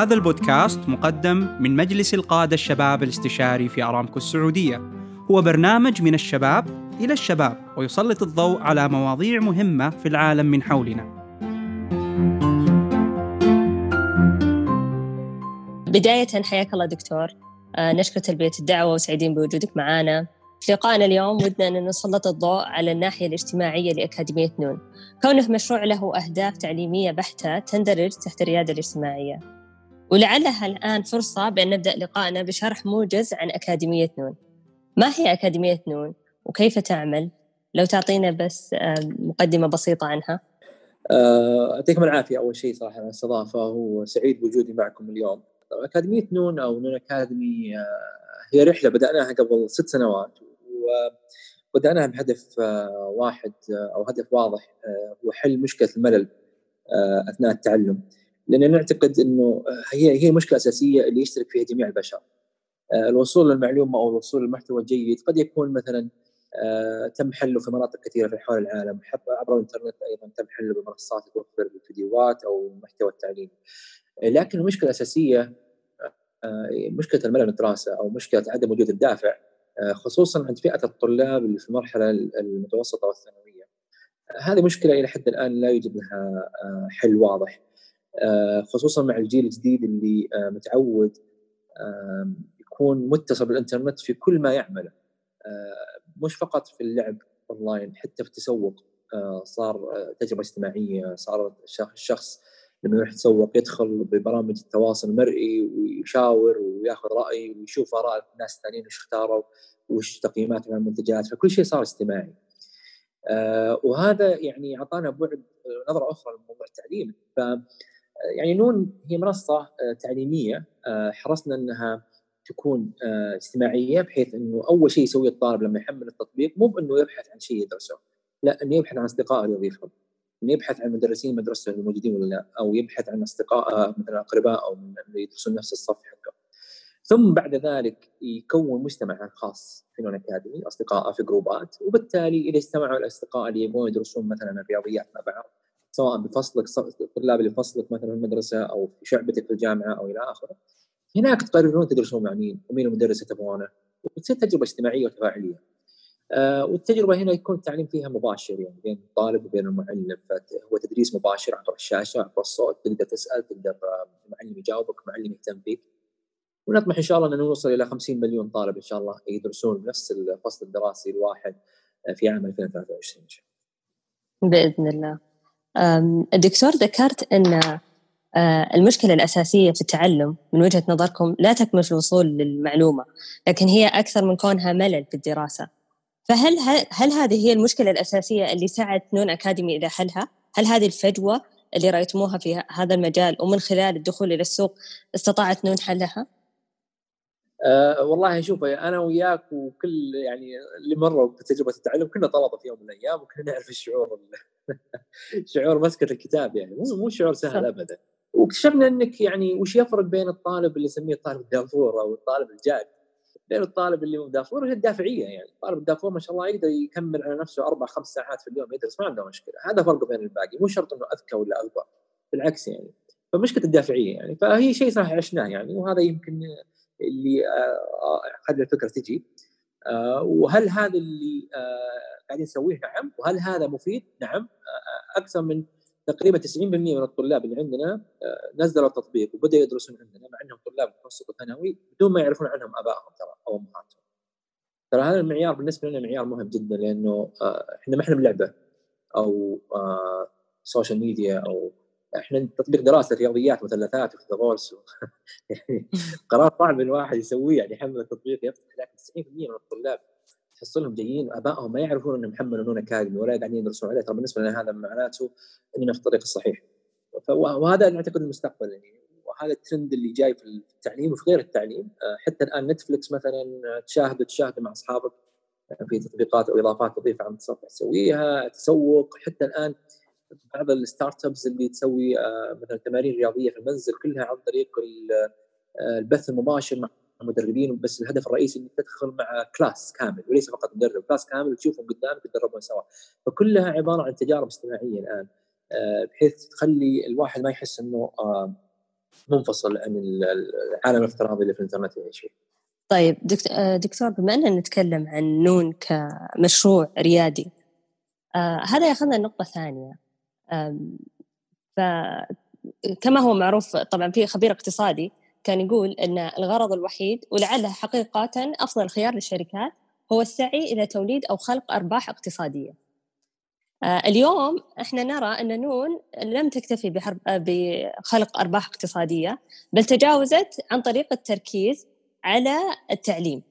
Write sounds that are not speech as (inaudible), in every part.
هذا البودكاست مقدم من مجلس القادة الشباب الاستشاري في أرامكو السعودية. هو برنامج من الشباب إلى الشباب ويسلط الضوء على مواضيع مهمة في العالم من حولنا. بداية حياك الله دكتور. آه، نشكر تلبية الدعوة وسعيدين بوجودك معنا في لقائنا اليوم ودنا أن نسلط الضوء على الناحية الاجتماعية لأكاديمية نون. كونه مشروع له أهداف تعليمية بحتة تندرج تحت الريادة الاجتماعية. ولعلها الآن فرصة بأن نبدأ لقائنا بشرح موجز عن أكاديمية نون. ما هي أكاديمية نون وكيف تعمل؟ لو تعطينا بس آه، مقدمة بسيطة عنها. آه، يعطيكم العافية أول شيء صراحة على الاستضافة وسعيد بوجودي معكم اليوم. أكاديمية نون أو نون أكاديمي آه، هي رحلة بدأناها قبل ست سنوات وبدأناها بهدف واحد أو هدف واضح هو حل مشكلة الملل أثناء التعلم. لأن نعتقد أنه هي هي مشكلة أساسية اللي يشترك فيها جميع البشر. الوصول للمعلومة أو الوصول للمحتوى الجيد قد يكون مثلا تم حله في مناطق كثيرة في حول العالم عبر الإنترنت أيضا تم حله بمنصات توفر الفيديوهات أو المحتوى التعليمي لكن المشكلة الأساسية مشكلة الملل الدراسة أو مشكلة عدم وجود الدافع خصوصا عند فئة الطلاب اللي في المرحلة المتوسطة والثانوية. هذه مشكلة إلى حد الآن لا يوجد لها حل واضح. خصوصا مع الجيل الجديد اللي متعود يكون متصل بالإنترنت في كل ما يعمله. مش فقط في اللعب أونلاين حتى في التسوق. صار تجربة اجتماعية صار الشخص لما يروح يتسوق يدخل ببرامج التواصل المرئي ويشاور ويأخذ رأي ويشوف آراء الناس الثانيين وش اختاروا وش تقييماتهم على المنتجات. فكل شيء صار اجتماعي. آه وهذا يعني أعطانا بعد نظرة أخرى لموضوع التعليم. ف يعني نون هي منصة آه تعليمية آه حرصنا إنها تكون آه اجتماعية بحيث إنه أول شيء يسويه الطالب لما يحمل التطبيق مو بإنه يبحث عن شيء يدرسه لا إنه يبحث عن اصدقائه اللي يضيفهم إنه يبحث عن مدرسين مدرسته الموجودين ولا لا أو يبحث عن أصدقاء مثلا أقرباء أو اللي يدرسون نفس الصف حقه. ثم بعد ذلك يكون مجتمع خاص في نون أكاديمي أصدقاء في جروبات وبالتالي إذا اجتمعوا الأصدقاء اللي يبغون يدرسون مثلا الرياضيات مع بعض سواء بفصلك الطلاب اللي بفصلك مثلا في المدرسة أو في شعبتك في الجامعة أو إلى آخره هناك تقررون تدرسون مع مين؟ ومين المدرس تبغونه؟ وتصير تجربة اجتماعية وتفاعلية. آه والتجربة هنا يكون التعليم فيها مباشر يعني بين الطالب وبين المعلم فهو تدريس مباشر عبر الشاشة عبر الصوت تقدر تسأل تقدر المعلم يجاوبك المعلم يهتم فيك ونطمح إن شاء الله إن نوصل إلى 50 مليون طالب إن شاء الله يدرسون بنفس الفصل الدراسي الواحد في عام 2023 بإذن الله. الدكتور ذكرت أن المشكلة الأساسية في التعلم من وجهة نظركم لا تكمن في الوصول للمعلومة، لكن هي أكثر من كونها ملل في الدراسة. فهل هل هذه هي المشكلة الأساسية اللي سعت نون أكاديمي إلى حلها؟ هل هذه الفجوة اللي رأيتموها في هذا المجال ومن خلال الدخول إلى السوق استطاعت نون حلها؟ أه والله شوف أنا وياك وكل يعني اللي مروا بتجربة التعلم كنا طلبة في يوم من الأيام وكنا نعرف الشعور (laughs) شعور مسكة الكتاب يعني. مو مو شعور سهل ابدا. واكتشفنا إنك يعني وش يفرق بين الطالب اللي يسميه الطالب الدافور أو الطالب الجاد؟ بين الطالب اللي هو دافور هي الدافعية يعني. الطالب الدافور ما شاء الله يقدر يكمل على نفسه أربع خمس ساعات في اليوم يدرس ما عنده مشكلة. هذا فرق بين الباقي. مو شرط إنه أذكى ولا اغبى بالعكس يعني. فمشكلة الدافعية يعني. فهي شيء صراحة عشناه يعني. وهذا يمكن اللي خلى الفكرة تجي. وهل هذا اللي قاعدين نسويه؟ نعم. وهل هذا مفيد؟ نعم. أكثر من تقريبا 90% من الطلاب اللي عندنا نزلوا التطبيق وبدأوا يدرسون عندنا مع إنهم طلاب متوسط وثانوي بدون ما يعرفون عنهم آبائهم ترى أو أمهاتهم. ترى هذا المعيار بالنسبة لنا معيار مهم جدا لأنه إحنا ما إحنا بلعبة أو social media أو إحنا تطبيق دراسة رياضيات مثلثات وفيثاغورس (laughs) يعني قرار صعب الواحد يسويه يعني يحمل التطبيق يفتح لكن 90% من الطلاب تحصلهم جايين أبائهم ما يعرفون إنهم محملوا نون أكاديمي ولا قاعدين يدرسون عليه ترى بالنسبة لنا هذا معناته اننا في الطريق الصحيح. وهذا نعتقد المستقبل يعني وهذا الترند اللي جاي في التعليم وفي غير التعليم حتى الآن Netflix مثلا تشاهد تشاهد مع أصحابك في تطبيقات أو إضافات تضيفها المتصفح تسويها تسوق حتى الآن بعض ال startups اللي تسوي مثلا تمارين رياضية في المنزل كلها عن طريق البث المباشر مع المدربين بس الهدف الرئيسي إنك تدخل مع class كامل وليس فقط مدرب class كامل تشوفهم قدامك تدربون سوا فكلها عبارة عن تجارب اجتماعية الآن بحيث تخلي الواحد ما يحس إنه منفصل عن العالم الافتراضي اللي في الإنترنت يعيش فيه. طيب دكتور, بما إننا نتكلم عن نون كمشروع ريادي آه هذا ياخذنا لنقطة ثانية فكما هو معروف طبعا في خبير اقتصادي كان يقول إن الغرض الوحيد ولعله حقيقة أفضل خيار للشركات هو السعي إلى توليد أو خلق أرباح اقتصادية. آه اليوم إحنا نرى أن نون لم تكتفي بحرب بخلق أرباح اقتصادية بل تجاوزت عن طريق التركيز على التعليم.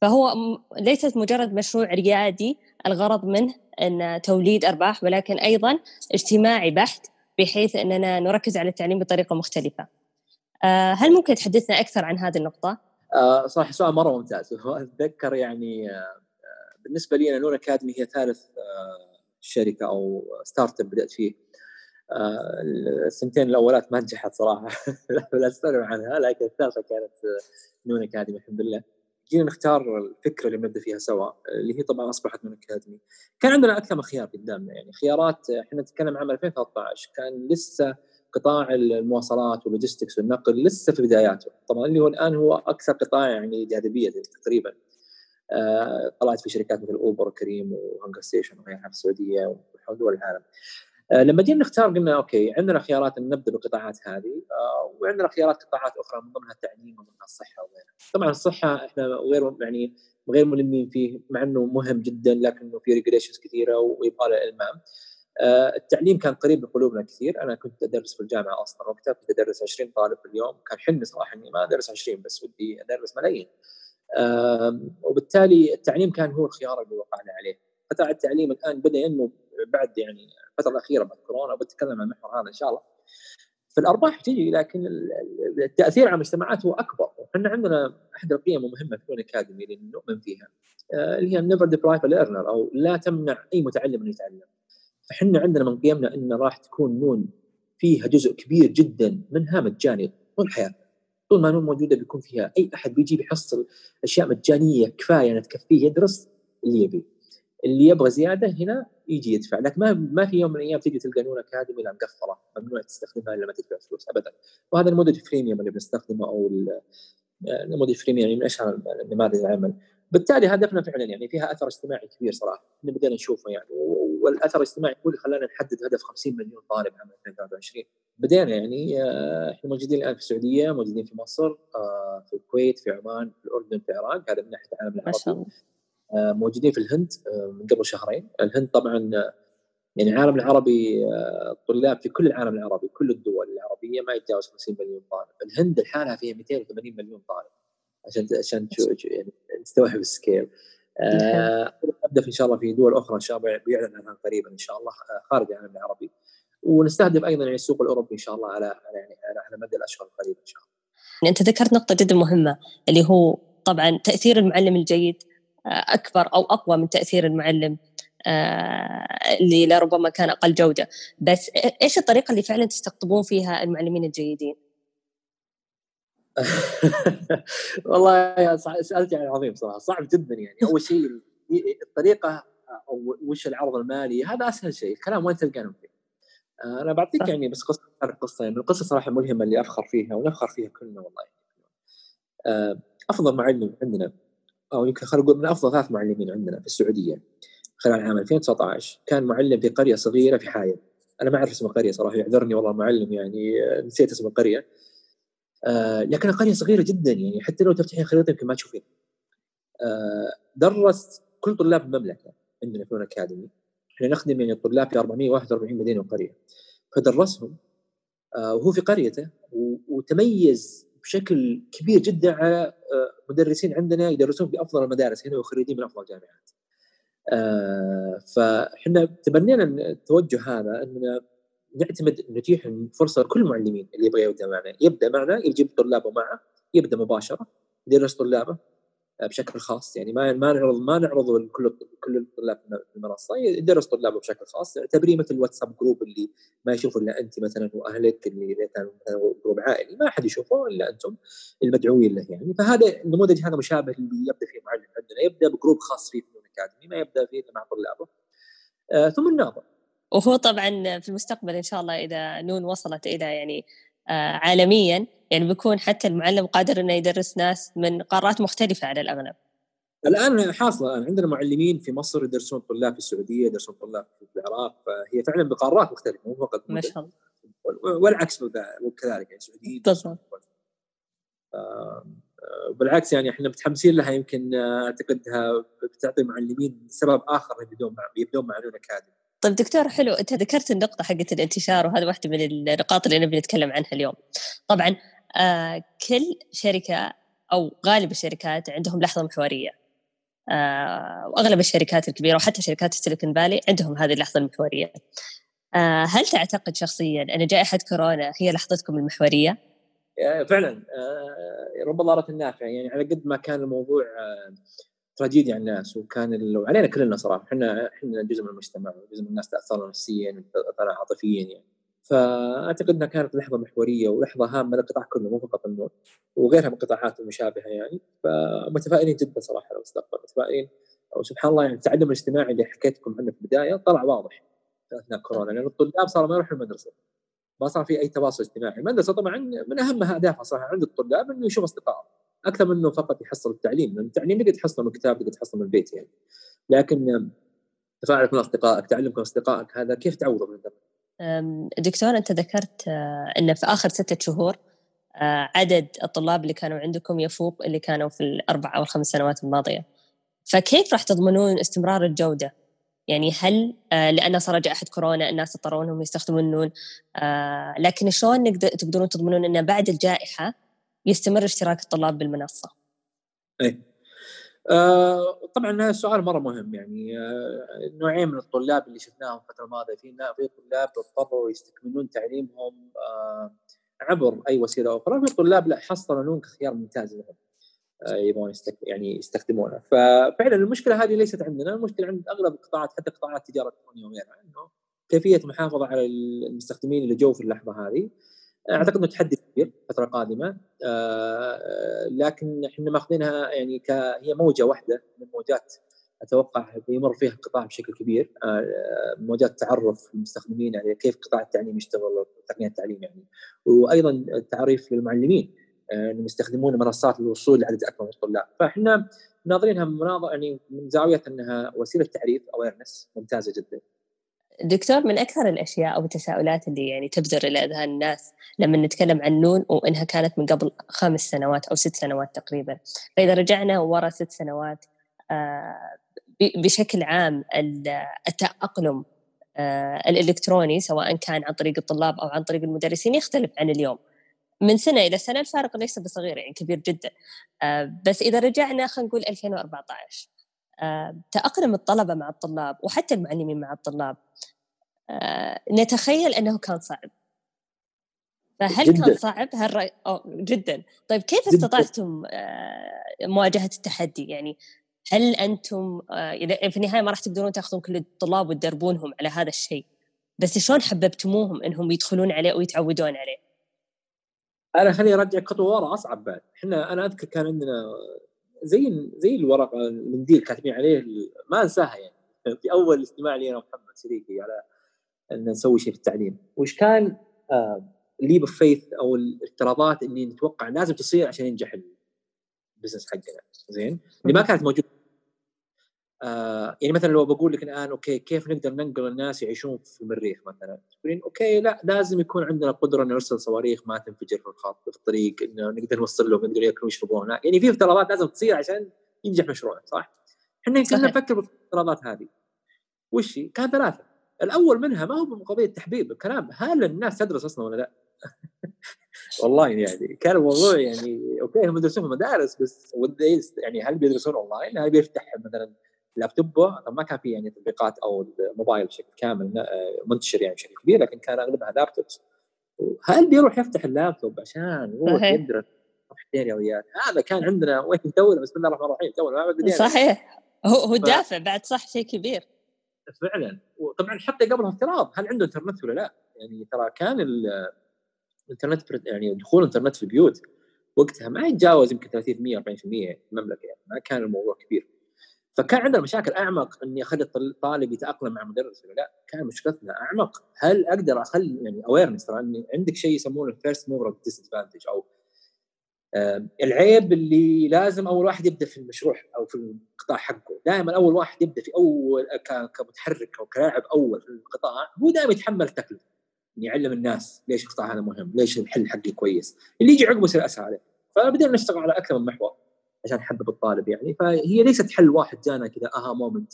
فهو ليست مجرد مشروع ريادي الغرض منه أن توليد أرباح ولكن أيضا اجتماعي بحت بحيث أننا نركز على التعليم بطريقة مختلفة. آه، هل ممكن تحدثنا أكثر عن هذه النقطة؟ آه صراحة سؤال مرة ممتاز (laughs) أتذكر يعني آه بالنسبة لي أنا نون اكاديمي هي ثالث شركة أو startup بدأت فيه السنتين الأولات ما نجحت صراحة (laughs) لا أستغرب عنها لكن الثالثة كانت نون اكاديمي الحمد لله جينا نختار الفكرة اللي بنبدا فيها سوا اللي هي طبعا أصبحت نون اكاديمي كان عندنا أكثر من خيار قدامنا يعني خيارات إحنا نتكلم عام 2013 كان لسه قطاع المواصلات واللوجيستكس والنقل لسه في بداياته. طبعا اللي هو الآن هو أكثر قطاع يعني جاذبية تقريبا. آه طلعت في شركات مثل اوبر وكريم وهنجر ستيشن وغيرها في السعودية وحول دول العالم. لما جينا نختار قلنا okay عندنا خيارات إن نبدأ بالقطاعات هذه آه وعندنا خيارات قطاعات أخرى من ضمنها التعليم ومن ضمنها الصحة وغيرها. طبعا الصحة إحنا غير يعني غير ملمين فيه مع إنه مهم جدا لكنه في regulations كثيرة ويبغى له إلمام. آه، التعليم كان قريب لقلوبنا كثير. أنا كنت أدرس في الجامعة أصلا وقتها كنت أدرس 20 طالب في اليوم. كان حلمي صراحة إني ما أدرس 20 بس ودي أدرس ملايين. وبالتالي التعليم كان هو الخيار اللي وقعنا عليه. قطاع التعليم الآن بدأ ينمو بعد يعني الفترة الأخيرة بعد كورونا وبتكلم عن المحور هذا إن شاء الله. فالأرباح تجي لكن التأثير على المجتمعات هو أكبر. وحنا عندنا أحد القيم المهمة في اكاديمي اللي نؤمن فيها آه، اللي هي never deprive learner أو لا تمنع أي متعلم انه يتعلم. فحنا عندنا من قيمنا إن راح تكون نون فيها جزء كبير جدا منها مجاني طول حياتنا. طول ما نون موجودة بيكون فيها أي أحد بيجي بيحصل أشياء مجانية كفاية انها تكفيه يدرس اللي يبي اللي يبغى زيادة هنا يجي يدفع. لكن ما ما في يوم من الأيام تجي تلقى نون أكاديمي لا مقفلة ممنوع تستخدمها إلا لما تدفع فلوس ابدا. وهذا النموذج freemium اللي بنستخدمه أو النموذج فريميوم يعني من أشهر النماذج العمل. بالتالي هدفنا فعلا يعني فيها أثر اجتماعي كبير صراحة إحنا بدينا نشوفه يعني. والأثر الاجتماعي هو اللي خلانا نحدد هدف 50 مليون طالب عام 2023 بدينا يعني آه، إحنا موجودين الآن في السعودية موجودين في مصر آه، في الكويت في عمان في الأردن في العراق هذا من ناحية العالم العربي. آه، موجودين في الهند من قبل شهرين. الهند طبعا يعني العالم العربي طلاب في كل العالم العربي كل الدول العربية ما يتجاوز 50 مليون طالب. الهند لحالها فيها 280 مليون طالب عشان عشان يعني نستوعب السكيل. آه إن شاء الله في دول أخرى إن شاء الله بيعلن عنها قريبا إن شاء الله آه، خارج العالم العربي. ونستهدف أيضا يعني السوق الأوروبي إن شاء الله على يعني على مدى الأشهر القريبة إن شاء الله. يعني أنت ذكرت نقطة جدا مهمة اللي هو طبعا تأثير المعلم الجيد آه، أكبر أو أقوى من تأثير المعلم آه، اللي لربما كان أقل جودة، بس إيش الطريقة اللي فعلا تستقطبون فيها المعلمين الجيدين؟ (laughs) والله سألت يعني عظيم صراحة صعب جدا يعني. أول شيء الطريقة أو وش العرض المالي هذا أسهل شيء الكلام وين تلقانهم فيه؟ آه، أنا بعطيك يعني بس قصة قصة يعني القصة صراحة ملهمة اللي أفخر فيها ونفخر فيها كلنا والله. آه، أفضل معلم عندنا أو يمكن خلينا نقول من أفضل ثلاث معلمين عندنا في السعودية خلال عام 2019 كان معلم في قرية صغيرة في حايل. أنا ما أعرف اسم القرية صراحة يعذرني والله المعلم يعني نسيت اسم القرية. آه لكن قريه صغيرة جدا يعني حتى لو تفتحين خريطة يمكن ما تشوفين. آه درست كل طلاب المملكة عندنا في اكاديمي إحنا نخدم يعني الطلاب في 441 مدينة وقرية. فدرسهم آه وهو في قريته وتميز بشكل كبير جدا على آه مدرسين عندنا يدرسون في افضل المدارس هنا وخريجين من أفضل الجامعات. آه فإحنا تبنينا التوجه هذا أننا نعتمد نتيح فرصة لكل المعلمين اللي يبغى يبدأ معنا يبدأ معنا يجيب طلابه معه يبدأ مباشرة يدرس طلابه بشكل خاص. يعني ما ما نعرض ما نعرض كل كل الطلاب في المنصه يدرس طلابه بشكل خاص. اعتبريه مثل الواتساب group اللي ما يشوفه إلا أنت مثلا وأهلك اللي كان group عائلي ما حد يشوفه إلا أنتم المدعوين له يعني. فهذا النموذج هذا مشابه اللي يبدأ فيه معلم عندنا. يبدأ ب group خاص فيه في الاكاديمي ما يبدأ فيه مع طلابه. آه ثم الناظر وهو طبعا في المستقبل إن شاء الله إذا نون وصلت إلى يعني عالميا يعني بيكون حتى المعلم قادر إنه يدرس ناس من قارات مختلفة على الأغلب. الآن حاصلة الآن عندنا معلمين في مصر يدرسون طلاب في السعودية يدرسون طلاب في العراق فهي فعلا بقارات مختلفة مو فقط ما شاء الله. والعكس وكذلك يعني السعوديين بالعكس يعني إحنا متحمسين لها يمكن أعتقدها بتعطي معلمين سبب آخر يبدون مع يبدون مع نون أكاديمي. طيب دكتور حلو أنت ذكرت النقطة حقت الانتشار وهذه واحدة من النقاط اللي نبي نتكلم عنها اليوم. طبعا كل شركة أو غالب الشركات عندهم لحظة محورية. آه وأغلب الشركات الكبيرة وحتى شركات السيليكون فالي عندهم هذه اللحظة المحورية. آه هل تعتقد شخصيا أن جائحة كورونا هي لحظتكم المحورية؟ فعلا. آه، رب ضاره النافع يعني على قد ما كان الموضوع آه، تراجيديا على الناس وكان علينا كلنا صراحة. إحنا إحنا جزء من المجتمع وجزء من الناس تاثروا نفسيا وتاثروا عاطفيا يعني. فأعتقد إنها كانت لحظة محورية ولحظة هامة للقطاع كله مو فقط النور وغيرها من القطاعات المشابهة يعني. فمتفائلين جدا صراحة للمستقبل متفائلين. وسبحان الله يعني التعلم الاجتماعي اللي حكيت لكم عنه في البداية طلع واضح أثناء كورونا لأن الطلاب صاروا ما يروحوا المدرسة. ما صار في أي تواصل اجتماعي. المدرسة طبعا من أهم أهدافها صراحة عند الطلاب إنه يشوف اصدقائه أكثر من إنه فقط يحصل التعليم لأن التعليم تقدر تحصله من الكتاب تقدر تحصله من البيت يعني. لكن تفاعلك مع أصدقائك تعلمك من أصدقائك هذا كيف تعوضه من دكتور أنت ذكرت آه، إن في آخر ستة شهور آه، عدد الطلاب اللي كانوا عندكم يفوق اللي كانوا في الأربع أو الخمس سنوات الماضية. فكيف راح تضمنون استمرار الجودة؟ يعني هل آه لأنه صار جائحة كورونا الناس اضطروا أنهم يستخدمون النون لكن شلون نقدر تقدرون تضمنون أنه بعد الجائحة يستمر اشتراك الطلاب بالمنصة؟ إيه. آه طبعا هذا السؤال مرة مهم يعني آه نوعين من الطلاب اللي شفناهم الفترة الماضية في في طلاب اضطروا يستكملون تعليمهم آه عبر أي وسيلة أخرى في طلاب لا حصلوا نون كخيار ممتاز لهم آه، يبغون. يعني يستخدمونه ففعلا المشكلة هذه ليست عندنا المشكلة عند أغلب القطاعات حتى قطاعات التجارة الإلكترونية وغيرها إنه كيفية المحافظه على المستخدمين اللي جو في اللحظة هذه أعتقد إنه تحدي كبير فتره قادمه آه لكن إحنا ماخذينها يعني ك هي موجة واحدة من موجات أتوقع بيمر فيها القطاع بشكل كبير. آه موجات تعرف المستخدمين على كيف قطاع التعليم يشتغل تقنيه التعليم يعني. وأيضا التعريف للمعلمين آه، إنهم يستخدمون منصات للوصول لعدد أكبر من الطلاب. فإحنا ناظرينها مناظر يعني من زاوية إنها وسيلة تعريف اويرنس ممتازة جدا. دكتور من أكثر الأشياء أو التساؤلات اللي يعني تبدر إلى أذهان الناس لما نتكلم عن نون وإنها كانت من قبل خمس سنوات أو ست سنوات تقريبا. فإذا رجعنا ورا ست سنوات آه، بشكل عام التأقلم آه، الإلكتروني سواء كان عن طريق الطلاب أو عن طريق المدرسين يختلف عن اليوم. من سنة إلى سنة الفارق ليس بصغير يعني كبير جدا. آه، بس إذا رجعنا خلينا نقول 2014 آه، تأقلم الطلبة مع الطلاب وحتى المعلمين مع الطلاب. آه، نتخيل أنه كان صعب. فهل جداً. كان صعب هالرأي أو جدا. طيب كيف استطعتم مواجهة التحدي؟ يعني هل أنتم في النهاية ما راح تقدرون تأخذون كل الطلاب وتدربونهم على هذا الشيء بس شلون حببتموهم إنهم يدخلون عليه ويتعودون عليه؟ أنا خليني أرجع خطوة ورا أصعب بعد. إحنا أنا أذكر كان عندنا زي زي الورقة المنديل كاتبين عليه ما أنساها يعني. في أول اجتماع لي أنا ومحمد شريكي على أن نسوي شيء في التعليم. وش كان leap of faith أو الافتراضات اللي نتوقع لازم تصير عشان ينجح ال business حقنا. زين؟ اللي ما كانت موجودة. آه يعني مثلا لو بقول لك الآن okay كيف نقدر ننقل الناس يعيشون في المريخ مثلا تقولين okay لا لازم يكون عندنا قدرة نرسل صواريخ ما تنفجر في الخط في الطريق إنه نقدر نوصل لهم نقدر يأكلون ويشربون يعني في افتراضات لازم تصير عشان ينجح مشروع صح؟ إحنا كنا نفكر بالافتراضات هذه وش كان ثلاثة الأول منها ما هو بقضيه تحبيب الكلام هل الناس تدرس أصلا ولا لا؟ (laughs) والله يعني كان الموضوع يعني okay هم يدرسون في المدارس بس يعني هل بيدرسون اونلاين؟ هل بيفتح مثلا لابتوبه ما كان في يعني تطبيقات أو الموبايل بشكل كامل منتشر يعني بشكل كبير لكن كان أغلبها laptops هل بيروح يفتح اللابتوب عشان؟ يروح يدرس رياضيات هذا كان عندنا وين تو بسم الله الرحمن الرحيم تو صحيح. هو هو الدافع بعد صح شيء كبير. فعلا. وطبعا حتى قبلها افتراض هل عنده انترنت ولا لا؟ يعني ترى كان الانترنت يعني دخول الانترنت في البيوت وقتها ما يتجاوز يمكن 30% 40% في المملكة يعني ما كان الموضوع كبير. فكان عندنا مشاكل أعمق إني أخلي الطالب يتأقلم مع مدرس ولا لا؟ كان مشكلتنا أعمق. هل أقدر اخلي يعني awareness ترى عندك شيء يسمونه ال first mover disadvantage أو العيب اللي لازم أول واحد يبدأ في المشروع أو في القطاع حقه. دائما أول واحد يبدأ في أول كمتحرك أو كلاعب أول في القطاع هو دائما يتحمل التكلفه يعلم الناس ليش القطاع هذا مهم ليش الحل حقي كويس. اللي يجي عقبه يصير أسهل عليه. فبدينا نشتغل على أكثر من محور. عشان نحبب الطالب يعني. فهي ليست حل واحد جانا كذا aha moment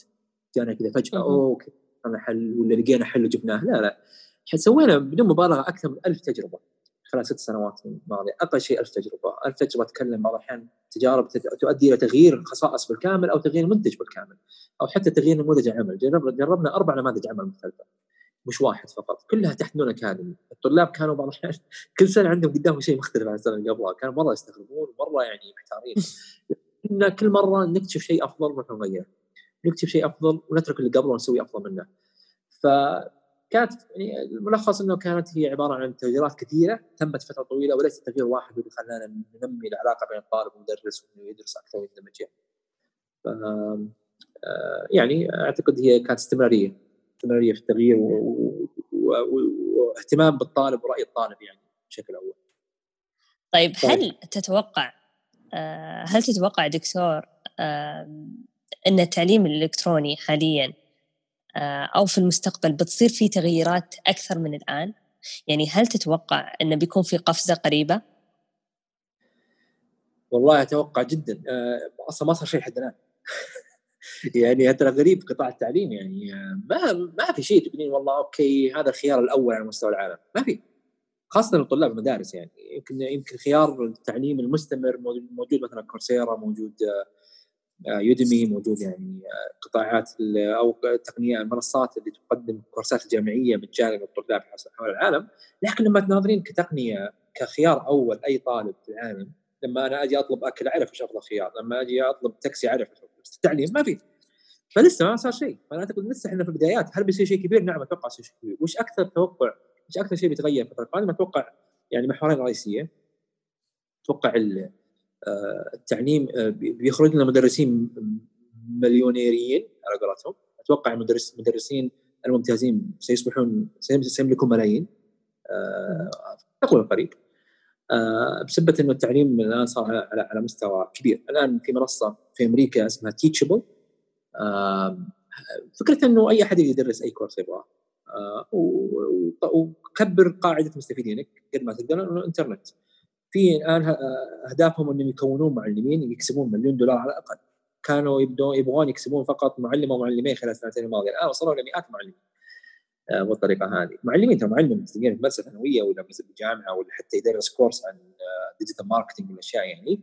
جانا كذا فجأة okay أنا حل ولا لقينا حل وجبناه؟ لا لا. سوينا بدون مبالغة أكثر من ألف تجربة خلال ست سنوات الماضية. أقل شيء ألف تجربة، ألف تجربة اتكلم بعض الأحيان تجارب تؤدي إلى تغيير الخصائص بالكامل أو تغيير منتج بالكامل أو حتى تغيير نموذج العمل، جربنا أربع نماذج عمل مختلفة. مش واحد فقط، كلها تحت نون اكاديمي، الطلاب كانوا بعض الأحيان (laughs) كل سنة عندهم قدامهم شيء مختلف عن السنة اللي قبلها، كانوا مرة يستغربون مره يعني محتارين. كنا كل مرة نكتشف شيء أفضل ونروح نغير. نكتشف شيء أفضل ونترك اللي قبله ونسوي أفضل منه. ف كانت يعني الملخص إنه كانت هي عبارة عن تغييرات كثيرة تمت فترة طويلة وليس تغيير واحد اللي خلانا ننمي العلاقة بين الطالب والمدرس وإنه يدرس أكثر ويندمج. ف يعني أعتقد هي كانت استمرارية استمراريه في التغيير واهتمام بالطالب ورأي الطالب يعني بشكل أول. طيب هل تتوقع هل تتوقع دكتور إن التعليم الإلكتروني حاليا آه، أو في المستقبل بتصير في تغييرات أكثر من الآن؟ يعني هل تتوقع انه بيكون في قفزة قريبة؟ والله أتوقع جدا. آه، أصلا ما صار شيء لحد الآن. (laughs) يعني ترى غريب قطاع التعليم يعني آه، ما ما في شيء تقولين والله أوكي هذا الخيار الأول على مستوى العالم ما في. خاصة لطلاب المدارس يعني يمكن يمكن خيار التعليم المستمر موجود مثلا كورسيرا موجود يوديمي موجود يعني آه، قطاعات أو تقنية المنصات اللي تقدم كورسات الجامعيه مجانا للطلاب حول العالم. لكن لما تناظرين كتقنية كخيار أول أي طالب في العالم لما أنا أجي أطلب أكل أعرف إيش أفضل خيار لما أجي أطلب تاكسي أعرف التعليم ما في. فلسه ما صار شيء. فأنا اعتقد لسه إحنا في البدايات هل بيصير شيء كبير؟ نعم أتوقع يصير شيء كبير. وش أكثر توقع؟ إيش أكثر شيء بيتغير في الفترة القادمه أتوقع يعني محورين رئيسية. أتوقع آه، التعليم آه، بيخرج لنا مدرسين مليونيريين على قولتهم. أتوقع المدرس المدرسين الممتازين سيصبحون سيملكون ملايين. تقول آه، قريب. بسبب إنه التعليم الآن صار على على مستوى كبير. الآن في منصة في أمريكا اسمها تيتشبل فكرة إنه أي أحد يدرس أي course يبغاه. وكبر قاعدة مستفيدينك قد ما تقدر إنه الانترنت في الآن أهدافهم إنهم يكونون معلمين يكسبون مليون دولار على الأقل. كانوا يبدون يبغون يكسبون فقط معلم ومعلمين خلال السنتين الماضية. الآن وصلوا إلى مئات المعلمين. آه، بالطريقة هذه. معلمين ترى معلم في مدرسه ثانويه ولا في الجامعة ولا حتى يدرس course عن digital marketing والأشياء يعني.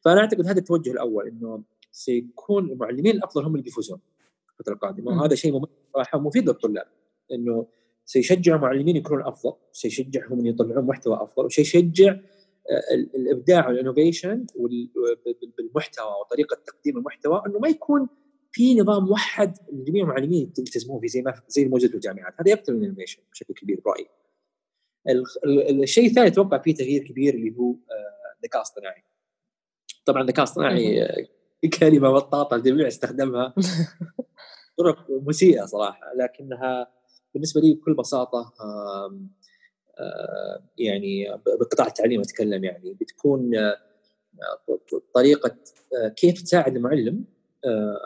فأنا أعتقد هذا التوجه الأول إنه سيكون المعلمين الأفضل هم اللي بيفوزون الفترة القادمة وهذا شيء صراحة مفيد للطلاب إنه سيشجع المعلمين يكونون أفضل سيشجعهم إن يطلعون محتوى أفضل وسيشجع الإبداع وال innovation بالمحتوى وطريقة تقديم المحتوى إنه ما يكون في نظام موحد لجميع المعلمين يلتزمون فيه زي ما زي الموجود في الجامعات هذا يقتل ال innovation بشكل كبير برأيي. الشيء الثاني أتوقع فيه تغيير كبير اللي هو الذكاء اصطناعي طبعا الذكاء اصطناعي كلمة بطاطه الجميع استخدمها. (laughs) طرق مسيئة صراحة لكنها بالنسبة لي بكل بساطة آه، يعني بقطاع التعليم أتكلم يعني بتكون آه، طريقة آه، كيف تساعد المعلم.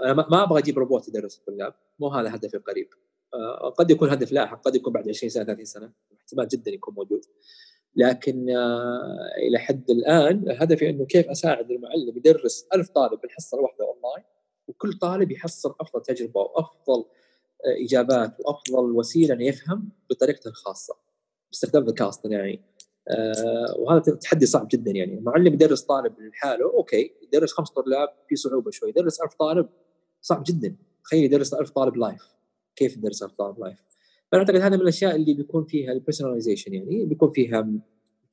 أنا ما أبغى أجيب روبوت يدرس الطلاب مو هذا هدفي القريب. قد يكون هدف لاحق قد يكون بعد 20 سنة 30 سنة احتمال جدا يكون موجود. لكن إلى حد الآن هدفي إنه كيف أساعد المعلم يدرس ألف طالب بالحصه الواحده أونلاين وكل طالب يحصل أفضل تجربة وأفضل إجابات وأفضل وسيلة إنه يفهم بطريقته الخاصة باستخدام الذكاء الاصطناعي آه وهذا تحدي صعب جدا يعني. المعلم يدرس طالب لحاله okay يدرس خمس طلاب في صعوبة شوي يدرس ألف طالب صعب جدا. تخيل يدرس ألف طالب live كيف يدرس ألف طالب live فانا أعتقد هذا من الأشياء اللي بيكون فيها ال personalization يعني بيكون فيها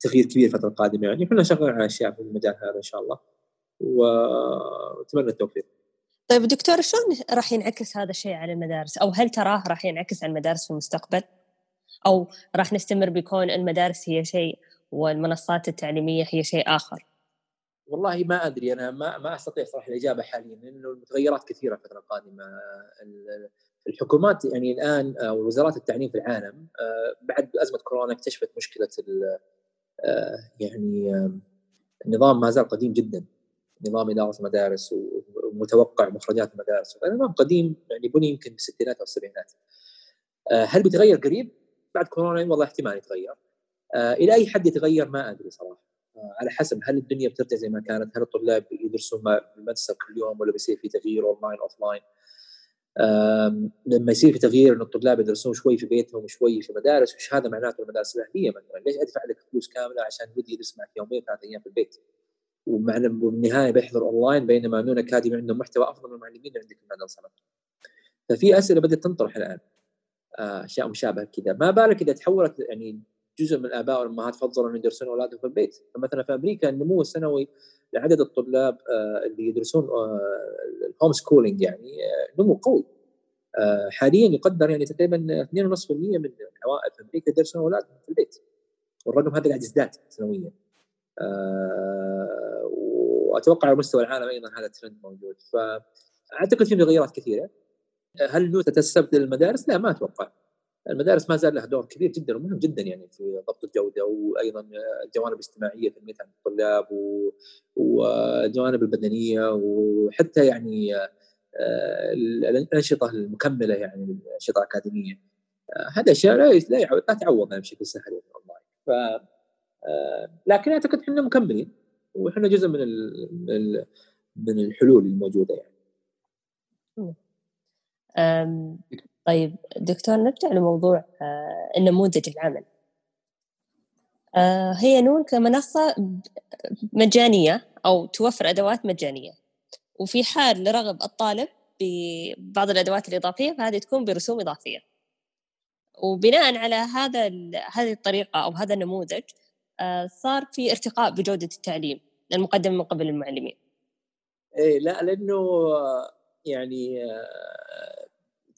تغيير كبير الفترة القادمة يعني. إحنا شغالين على أشياء في المجال هذا إن شاء الله وأتمنى التوفيق. طيب دكتور شلون راح ينعكس هذا الشيء على المدارس؟ أو هل تراه راح ينعكس على المدارس في المستقبل؟ أو راح نستمر بكون المدارس هي شيء والمنصات التعليمية هي شيء آخر؟ والله ما أدري أنا ما ما أستطيع صراحة الإجابة حاليا لأنه المتغيرات كثيرة الفترة القادمة. الحكومات يعني الآن أو وزارات التعليم في العالم بعد أزمة كورونا اكتشفت مشكلة يعني النظام ما زال قديم جدا. نظام إدارة المدارس ومتوقع مخرجات المدارس نظام قديم يعني بني يمكن بالستينات أو السبعينات. هل بيتغير قريب؟ بعد كورونا والله احتمال يتغير. إلى أي حد يتغير؟ ما أدري صراحة. على حسب هل الدنيا بترجع زي ما كانت؟ هل الطلاب يدرسون بالمدرسة كل يوم ولا بيصير في تغيير online offline لما يصير في تغيير ان الطلاب يدرسون شوي في بيتهم وشوي في مدارس وش هذا معناته المدارس الأهلية مثلا؟ ليش أدفع لك فلوس كاملة عشان ودي يدرس معك يومين ثلاث أيام في البيت؟ ومعنى بالنهاية بيحضر اونلاين بينما نون اكاديمي عندهم محتوى أفضل من المعلمين اللي عندك في المدرسة ففي أسئلة بدأت تنطرح الآن أشياء مشابهة كذا. ما بالك إذا تحولت يعني جزء من الاباء والامهات فضلوا ان يدرسون اولادهم في البيت. فمثلا في أمريكا النمو السنوي لعدد الطلاب اللي يدرسون ال homeschooling يعني نمو قوي. حاليا يقدر يعني تقريبا 2.5% من العوائل في أمريكا يدرسون أولادهم في البيت. والرقم هذا قاعد يزداد سنويا. وأتوقع على مستوى العالم أيضا هذا الترند موجود. فأعتقد في تغيرات كثيرة. هل النون تستبدل المدارس؟ لا ما أتوقع. المدارس ما زال لها دور كبير جدا ومهم جدا يعني في ضبط الجودة وأيضا الجوانب الاجتماعية تنميه عند الطلاب والجوانب البدنية وحتى يعني الأنشطة المكملة يعني الانشطه الأكاديمية هذا اشياء لا لا تعوض يعني بشكل سهل يعني أونلاين ف لكن أعتقد إحنا مكملين وإحنا جزء من من الحلول الموجودة يعني. طيب دكتور نرجع لموضوع النموذج العمل. هي نون كمنصة مجانية أو توفر أدوات مجانية. وفي حال لرغب الطالب ببعض الأدوات الإضافية فهذه تكون برسوم إضافية. وبناء على هذا هذه الطريقة أو هذا النموذج صار في ارتقاء بجودة التعليم المقدم من قبل المعلمين. إيه لا لأنه يعني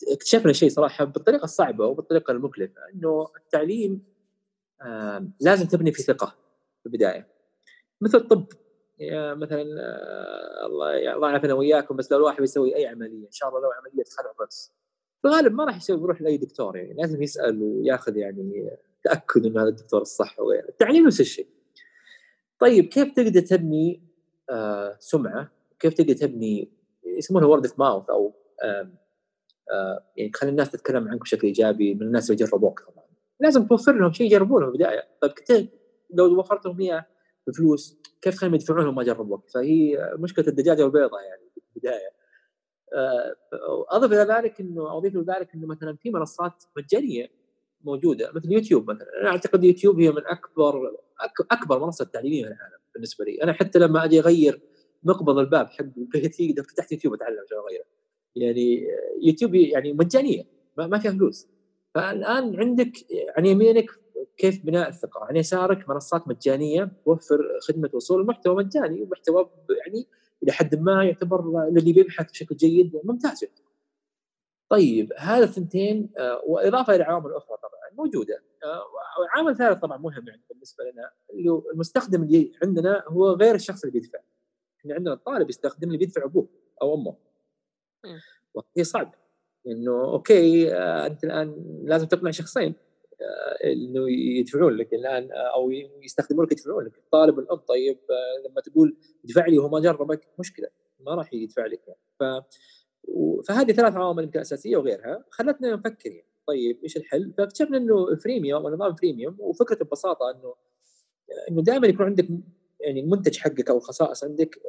اكتشفنا شيء صراحة بالطريقة الصعبة وبالطريقة المكلفة إنه التعليم لازم تبني في ثقة في البداية. مثل الطب مثلا الله الله يعافينا وياكم بس لو الواحد بيسوي أي عملية إن شاء الله لو عملية خلع الراس في الغالب ما راح يسوي يروح لأي دكتور يعني لازم يسأل وياخذ يعني تأكد إنه هذا الدكتور الصح وغيره. التعليم نفس الشيء. طيب كيف تقدر تبني آه سمعة؟ كيف تقدر تبني يسمونها word of mouth أو آه آه يعني تخلي الناس تتكلم عنك بشكل إيجابي من الناس اللي جربوك طبعا. لازم توفر لهم شيء يجربونه في البداية. طيب لو وفرت لهم إياه بفلوس كيف تخليهم يدفعون لهم ما جربوك؟ فهي مشكلة الدجاجة والبيضة يعني في البداية. آه أضف إلى ذلك إنه أضيف إلى ذلك إنه مثلا في منصات مجانية موجودة مثل يوتيوب مثلا. أنا أعتقد يوتيوب هي من أكبر أكبر منصة تعليمية في العالم بالنسبة لي. أنا حتى لما أجي أغير مقبض الباب حق بيتي إذا فتحت يوتيوب أتعلم عشان أغيره. يعني يوتيوب يعني مجانية ما فيها فلوس. فالآن عندك عن يمينك كيف بناء الثقة؟ عن يسارك منصات مجانية توفر خدمة وصول المحتوى مجاني ومحتوى يعني إلى حد ما يعتبر الذي بيبحث بشكل جيد ممتاز طيب هذا الثنتين وإضافة إلى عوامل أخرى طبعا موجودة. وعامل ثالث طبعا مهم يعني بالنسبة لنا اللي المستخدم اللي عندنا هو غير الشخص اللي بيدفع. إحنا عندنا الطالب يستخدم اللي بيدفع أبوه أو أمه. وهي صعب إنه okay أنت الآن لازم تقنع شخصين إنه يدفعون لك الآن أو يستخدمون لك يدفعون لك. الطالب والام طيب لما تقول ادفع لي وهو ما جربك مشكلة ما راح يدفع لك. يعني ف فهذه ثلاث عوامل يمكن أساسية وغيرها خلتنا نفكر يعني طيب إيش الحل؟ فاكتشفنا إنه freemium ونظام freemium وفكرته ببساطة إنه إنه دائما يكون عندك يعني المنتج حقك أو الخصائص عندك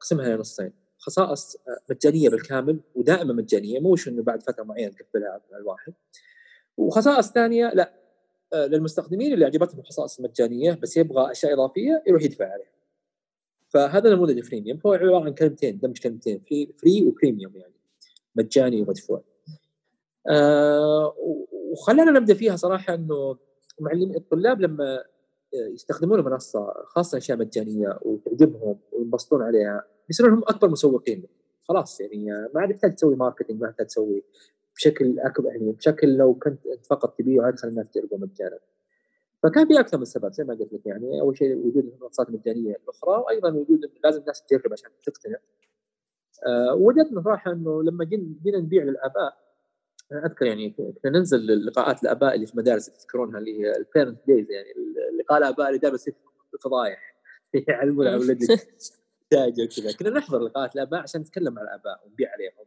قسمها لنصين. خصائص مجانية بالكامل ودائما مجانية مش انه بعد فترة معينة تقفلها على الواحد. وخصائص ثانية لا للمستخدمين اللي عجبتهم الخصائص المجانية بس يبغى أشياء إضافية يروح يدفع عليها. فهذا نموذج ال freemium هو عبارة عن كلمتين دمج كلمتين free, free و premium يعني مجاني ومدفوع. آه وخلينا نبدأ فيها صراحة إنه معلم الطلاب لما يستخدمون المنصه خاصة أشياء مجانية وتعجبهم وينبسطون عليها يصيرون هم أكبر مسوقين. خلاص يعني ما عاد تحتاج تسوي ماركتنج ما تحتاج تسوي بشكل أكبر يعني بشكل لو كنت فقط تبيع ادخل الناس تجربه مجانا. فكان في أكثر من سبب زي ما قلت لك يعني أول شيء وجود المنصات المجانية الأخرى وأيضا وجود انه لازم الناس تجرب عشان تقتنع. أه وجدنا صراحة إنه لما جينا نبيع للآباء أنا أذكر يعني كنا ننزل لقاءات الآباء اللي في المدارس تذكرونها اللي هي ال parent days يعني لقاء الآباء اللي دائما يصير فضايح (laughs) يعلمون (laughs) اولادك كذا كنا نحضر لقاءات الاباء عشان نتكلم مع الآباء ونبيع عليهم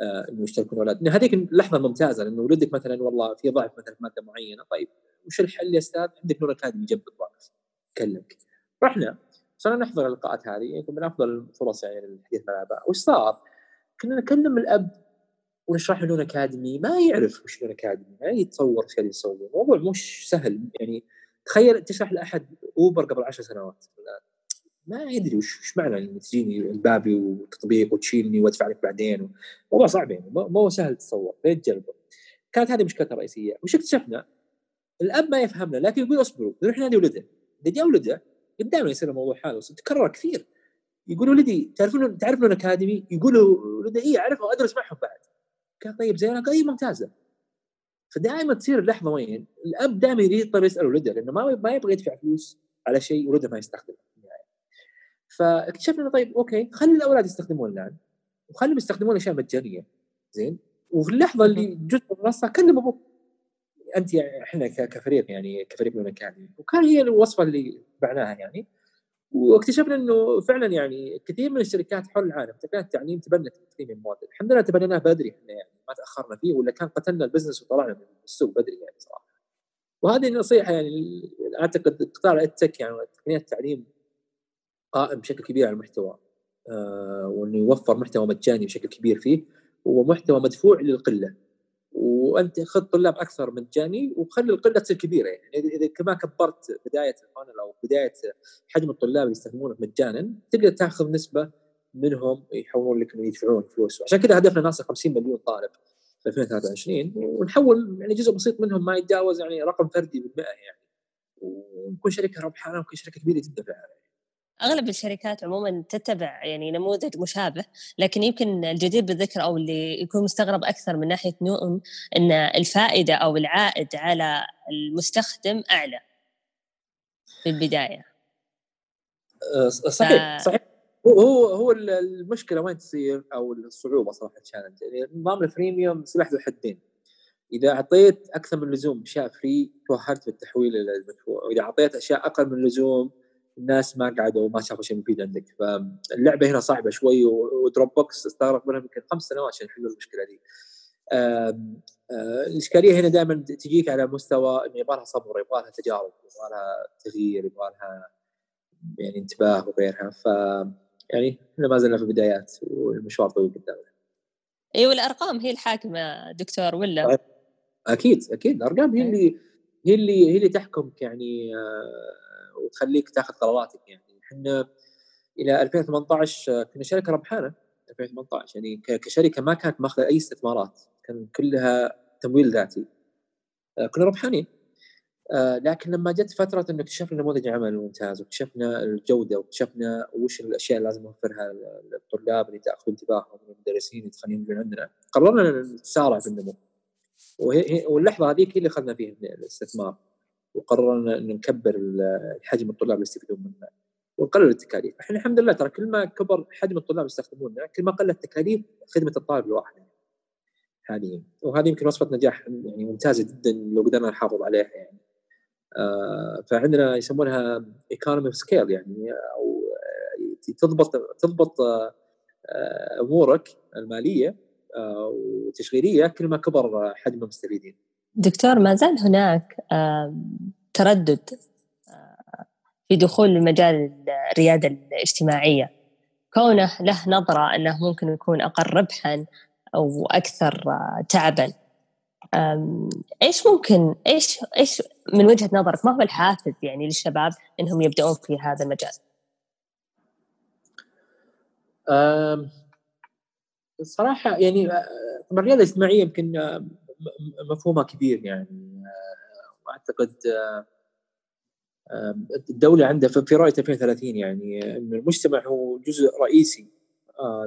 آه إنه يشتركون أولاد. هذيك اللحظه ممتازة لأنه ولدك مثلا والله في ضعف مثلا في مادة معينة طيب وش الحل يا أستاذ؟ عندك نون اكاديمي جنب الضعف كلمك. رحنا صرنا نحضر اللقاءات هذه يكون من افضل الفرص يعني للحديث مع الآباء. وش صار؟ كنا نكلم الأب ونشرح له نون اكاديمي ما يعرف وش نون اكاديمي ما يتصور إيش قاعد يسوي الموضوع مش سهل يعني تخيل تشرح لأحد أوبر قبل عشر سنوات. ما يدري وش, وش معنى انك تجيني لبابي وتطبيق وتشيلني وأدفع لك بعدين موضوع صعب يعني ما هو سهل تتصور لين تجربه كانت هذه مشكلته الرئيسية. وش اكتشفنا؟ الأب ما يفهمنا لكن يقول اصبروا نروح ننادي ولده. إذا جاء ولده قدامنا يصير الموضوع هذا تكرر كثير. يقول ولدي تعرفون تعرفون أكاديمي؟ يقولوا ولدي اي أعرفه وأدرس معهم بعد. قال طيب زين قال اي ممتازة. فدائما تصير اللحظه وين؟ الأب دائما يضطر يسأل ولده لأنه ما يبغى يدفع فلوس على شيء ولده ما يستخدمه. فاكتشفنا طيب okay خلي الأولاد يستخدمون الان وخليهم يستخدمون أشياء مجانية. زين؟ وفي اللحظه اللي جزء من المنصه كلم أبوك أنت يعني إحنا كفريق يعني كفريق نون اكاديمي وكان هي الوصفة اللي تبعناها يعني. واكتشفنا إنه فعلا يعني كثير من الشركات حول العالم تقنيات التعليم تبنت تقديم المواد الحمد لله تبنيناه بدري إحنا يعني ما تأخرنا فيه ولا كان قتلنا ال business وطلعنا من السوق بدري يعني صراحة. وهذه نصيحه يعني أعتقد قطاع ال tech يعني تقنيات التعليم قائم بشكل كبير على المحتوى آه وإنه يوفر محتوى مجاني بشكل كبير فيه ومحتوى مدفوع للقلة. وأنت خذ طلاب أكثر مجاني وخلي القلة تصير كبيرة يعني. إذا كمان كبرت بداية ال funnel أو بداية حجم الطلاب اللي يستخدمونه مجانا تقدر تأخذ نسبة منهم يحولون لك إنه يدفعون فلوس. عشان كذا هدفنا ناصل 50 مليون طالب في 2023 ونحول يعني جزء بسيط منهم ما يتجاوز يعني رقم فردي بالمئة يعني. ونكون شركة ربحانة ونكون شركة كبيرة جدا في العالم أغلب الشركات عموما تتبع يعني نموذج مشابه لكن يمكن الجدير بالذكر أو اللي يكون مستغرب أكثر من ناحية نوم إن الفائدة أو العائد على المستخدم أعلى. في البداية. أه، صحيح ف... صحيح. هو هو المشكلة وين تصير؟ أو الصعوبة صراحة ال challenge يعني نظام ال freemium سلاح ذو حدين. إذا أعطيت أكثر من اللزوم اشياء free توهقت بالتحويل إلى المدفوع وإذا أعطيت أشياء أقل من اللزوم الناس ما قعدوا وما شافوا شيء مفيد عندك فاللعبة هنا صعبة شوي ودروب بوكس استغرق منهم يمكن خمس سنوات عشان يحلوا المشكلة دي. الإشكالية هنا دائما تجيك على مستوى إنه يبغى لها صبر يبغى لها تجارب يبغى لها تغيير يبغى لها يعني انتباه وغيرها ف يعني إحنا ما زلنا في البدايات والمشوار طويل قدامنا. اي والأرقام هي الحاكمة دكتور ولا؟ أكيد أكيد الأرقام هي اللي هي اللي هي اللي تحكمك يعني آه وتخليك تاخذ قراراتك يعني. إحنا إلى 2018 كنا شركة ربحانة 2018 يعني كشركة ما كانت ماخذة أي استثمارات. كان كلها تمويل ذاتي. آه، كنا ربحانين. آه، لكن لما جت فترة إنه اكتشفنا نموذج عمل ممتاز واكتشفنا الجودة واكتشفنا وش الأشياء اللي لازم نوفرها للطلاب اللي تأخذ انتباههم والمدرسين اللي تخليهم يجون عندنا. قررنا نتسارع في النمو. واللحظة هذيك هي اللي أخذنا فيها الاستثمار. وقررنا ان نكبر حجم الطلاب اللي يستفيدون منا ونقلل التكاليف، إحنا الحمد لله ترى كل ما كبر حجم الطلاب اللي يستخدموننا كل ما قلت تكاليف خدمة الطالب الواحد. هذه وهذه يمكن وصفة نجاح يعني ممتازة جدا لو قدرنا نحافظ عليها يعني. آه فعندنا يسمونها economy of scale يعني أو تضبط تضبط آه أمورك المالية آه وتشغيلية كل ما كبر حجم المستفيدين. دكتور ما زال هناك تردد في دخول مجال الريادة الاجتماعية كونه له نظرة أنه ممكن يكون أقل ربحا أو أكثر تعبا إيش ممكن إيش إيش من وجهة نظرك ما هو الحافز يعني للشباب إنهم يبدأون في هذا المجال؟ صراحة يعني الريادة الاجتماعية يمكن مفهومها كبير يعني واعتقد الدولة عندها في رؤيه 2030 يعني ان المجتمع هو جزء رئيسي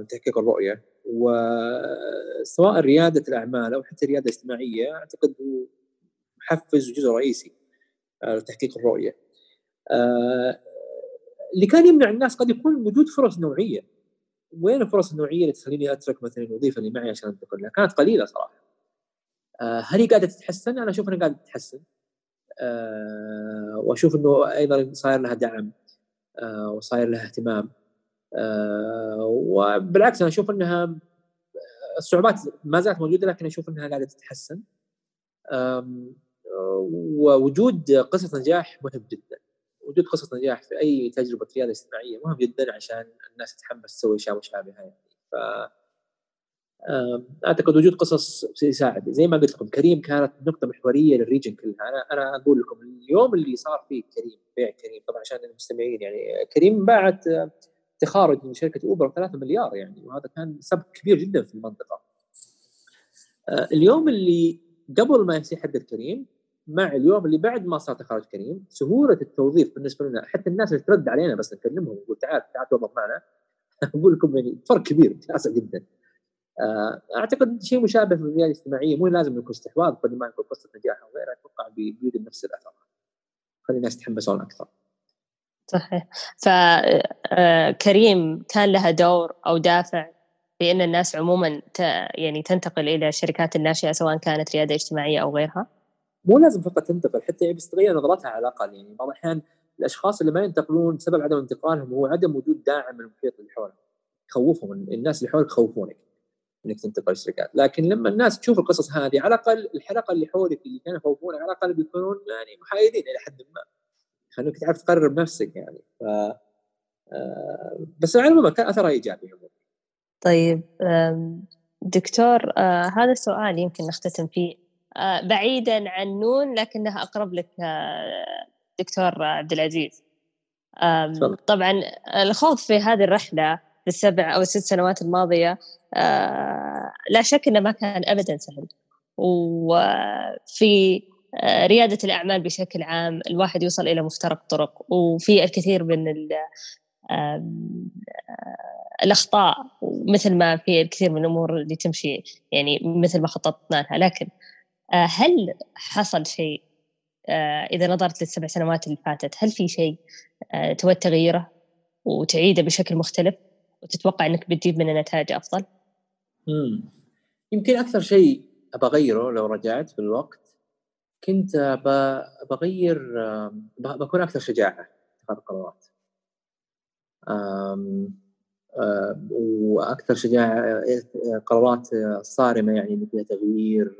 لتحقيق الرؤيه وسواء رياده الاعمال أو حتى الرياده الاجتماعيه اعتقد هو محفز وجزء رئيسي لتحقيق الرؤيه اللي كان يمنع الناس قد يكون وجود فرص نوعيه وين الفرص النوعيه اللي تخليني اترك مثلا الوظيفه اللي معي عشان انتقل لها كانت قليله صراحة هل هي قاعدة تتحسن؟ أنا أشوف إنها قاعدة تتحسن. وأشوف إنه أيضا صاير لها دعم وصاير لها اهتمام. وبالعكس أنا أشوف إنها الصعوبات ما زالت موجودة لكن أشوف إنها قاعدة تتحسن. ووجود قصص نجاح مهم جدا. وجود قصص نجاح في أي تجربة رياده اجتماعية مهم جدا عشان الناس تتحمس تسوي اشياء مشابهه يعني. ف أعتقد وجود قصص يساعد زي ما قلت لكم كريم كانت نقطة محورية لل region كلها أنا أنا أقول لكم اليوم اللي صار فيه كريم بيع كريم طبعا عشان المستمعين يعني كريم باعت تخارج من شركة اوبر 3 مليار يعني وهذا كان سبب كبير جدا في المنطقة. آه، اليوم اللي قبل ما يصير حق كريم مع اليوم اللي بعد ما صار تخارج كريم سهولة التوظيف بالنسبة لنا حتى الناس اللي ترد علينا بس نكلمهم نقول تعال تعال توظف معنا (laughs) أقول لكم يعني فرق كبير جدا. آه، أعتقد شيء مشابه في الرياده الاجتماعية مو لازم يكون استحواذ قد ما يكون قصه نجاح أو غيرها أتوقع بيجي نفس الأثر. خلي الناس يتحمسون أكثر. صحيح. فكريم آه، كان لها دور أو دافع في أن الناس عموما يعني تنتقل إلى الشركات الناشئة سواء كانت ريادة اجتماعية أو غيرها؟ مو لازم فقط تنتقل حتى بس تغير نظرتها على الأقل. يعني بعض الأحيان الأشخاص اللي ما ينتقلون سبب عدم انتقالهم هو عدم وجود داعم من المحيط اللي حولهم. يخوفهم الناس اللي حولك يخوفونك. إنك تنتقل الشركات لكن لما الناس تشوف القصص هذه على الأقل الحلقة اللي حولك اللي كانوا يخوفونك على الأقل بيكونون يعني محايدين إلى حد ما. خلوك تعرف تقرر بنفسك يعني. ف آه، بس على العموم كان أثرها إيجابي طيب دكتور آه، هذا السؤال يمكن نختتم فيه. آه، بعيدا عن نون لكنها أقرب لك دكتور عبد العزيز. طبعا الخوض في هذه الرحلة السبع أو الست سنوات الماضية لا شك إنه ما كان ابدا سهل. وفي آه، ريادة الأعمال بشكل عام الواحد يوصل إلى مفترق طرق. وفي الكثير من آه، الأخطاء مثل ما في الكثير من الأمور اللي تمشي يعني مثل ما خططنا لها. لكن آه، هل حصل شيء إذا نظرت للسبع سنوات اللي فاتت هل في شيء تود تغييره وتعيده بشكل مختلف؟ وتتوقع أنك بتجيب منه نتائج أفضل؟ مم. يمكن أكثر شيء أبغى أغيره لو رجعت في الوقت كنت بغير بكون أكثر شجاعة في اتخاذ القرارات وأكثر شجاعة قرارات صارمة يعني اللي فيها تغيير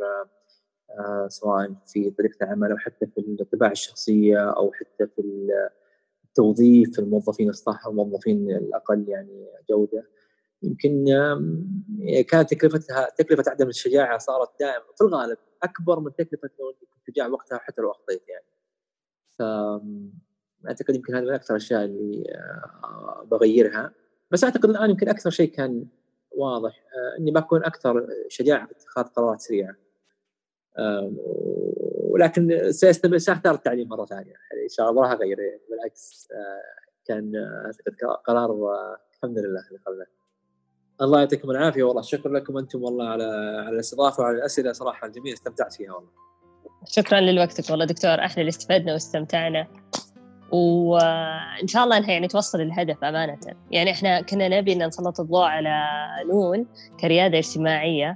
سواء في طريقة العمل أو حتى في الطباع الشخصية أو حتى في التوظيف الموظفين الصح والموظفين الأقل يعني جودة يمكن كانت تكلفتها تكلفة عدم الشجاعة صارت دائما في الغالب أكبر من تكلفة لو كنت شجاع وقتها حتى لو أخطيت يعني. ف أعتقد يمكن هذه من أكثر الأشياء اللي آه، بغيرها بس أعتقد الآن يمكن أكثر شيء كان واضح آه، إني بكون أكثر شجاعه في اتخاذ قرارات سريعة. ولكن ساستمر ساختار التعليم مرة ثانية. يعني إن شاء الله اغير بالعكس آه، كان أعتقد قرار الحمد لله اللي. الله يعطيكم العافية والله شكرا لكم أنتم والله على على الاستضافة وعلى الأسئلة صراحة الجميلة استمتعت فيها والله. شكرا لوقتك والله دكتور إحنا اللي استفدنا واستمتعنا. وان شاء الله إنها يعني توصل الهدف أمانة. يعني إحنا كنا نبي إن نسلط الضوء على نون كريادة اجتماعية.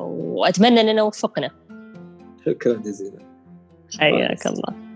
وأتمنى أننا وفقنا. شكرا جزيلا. حياك الله.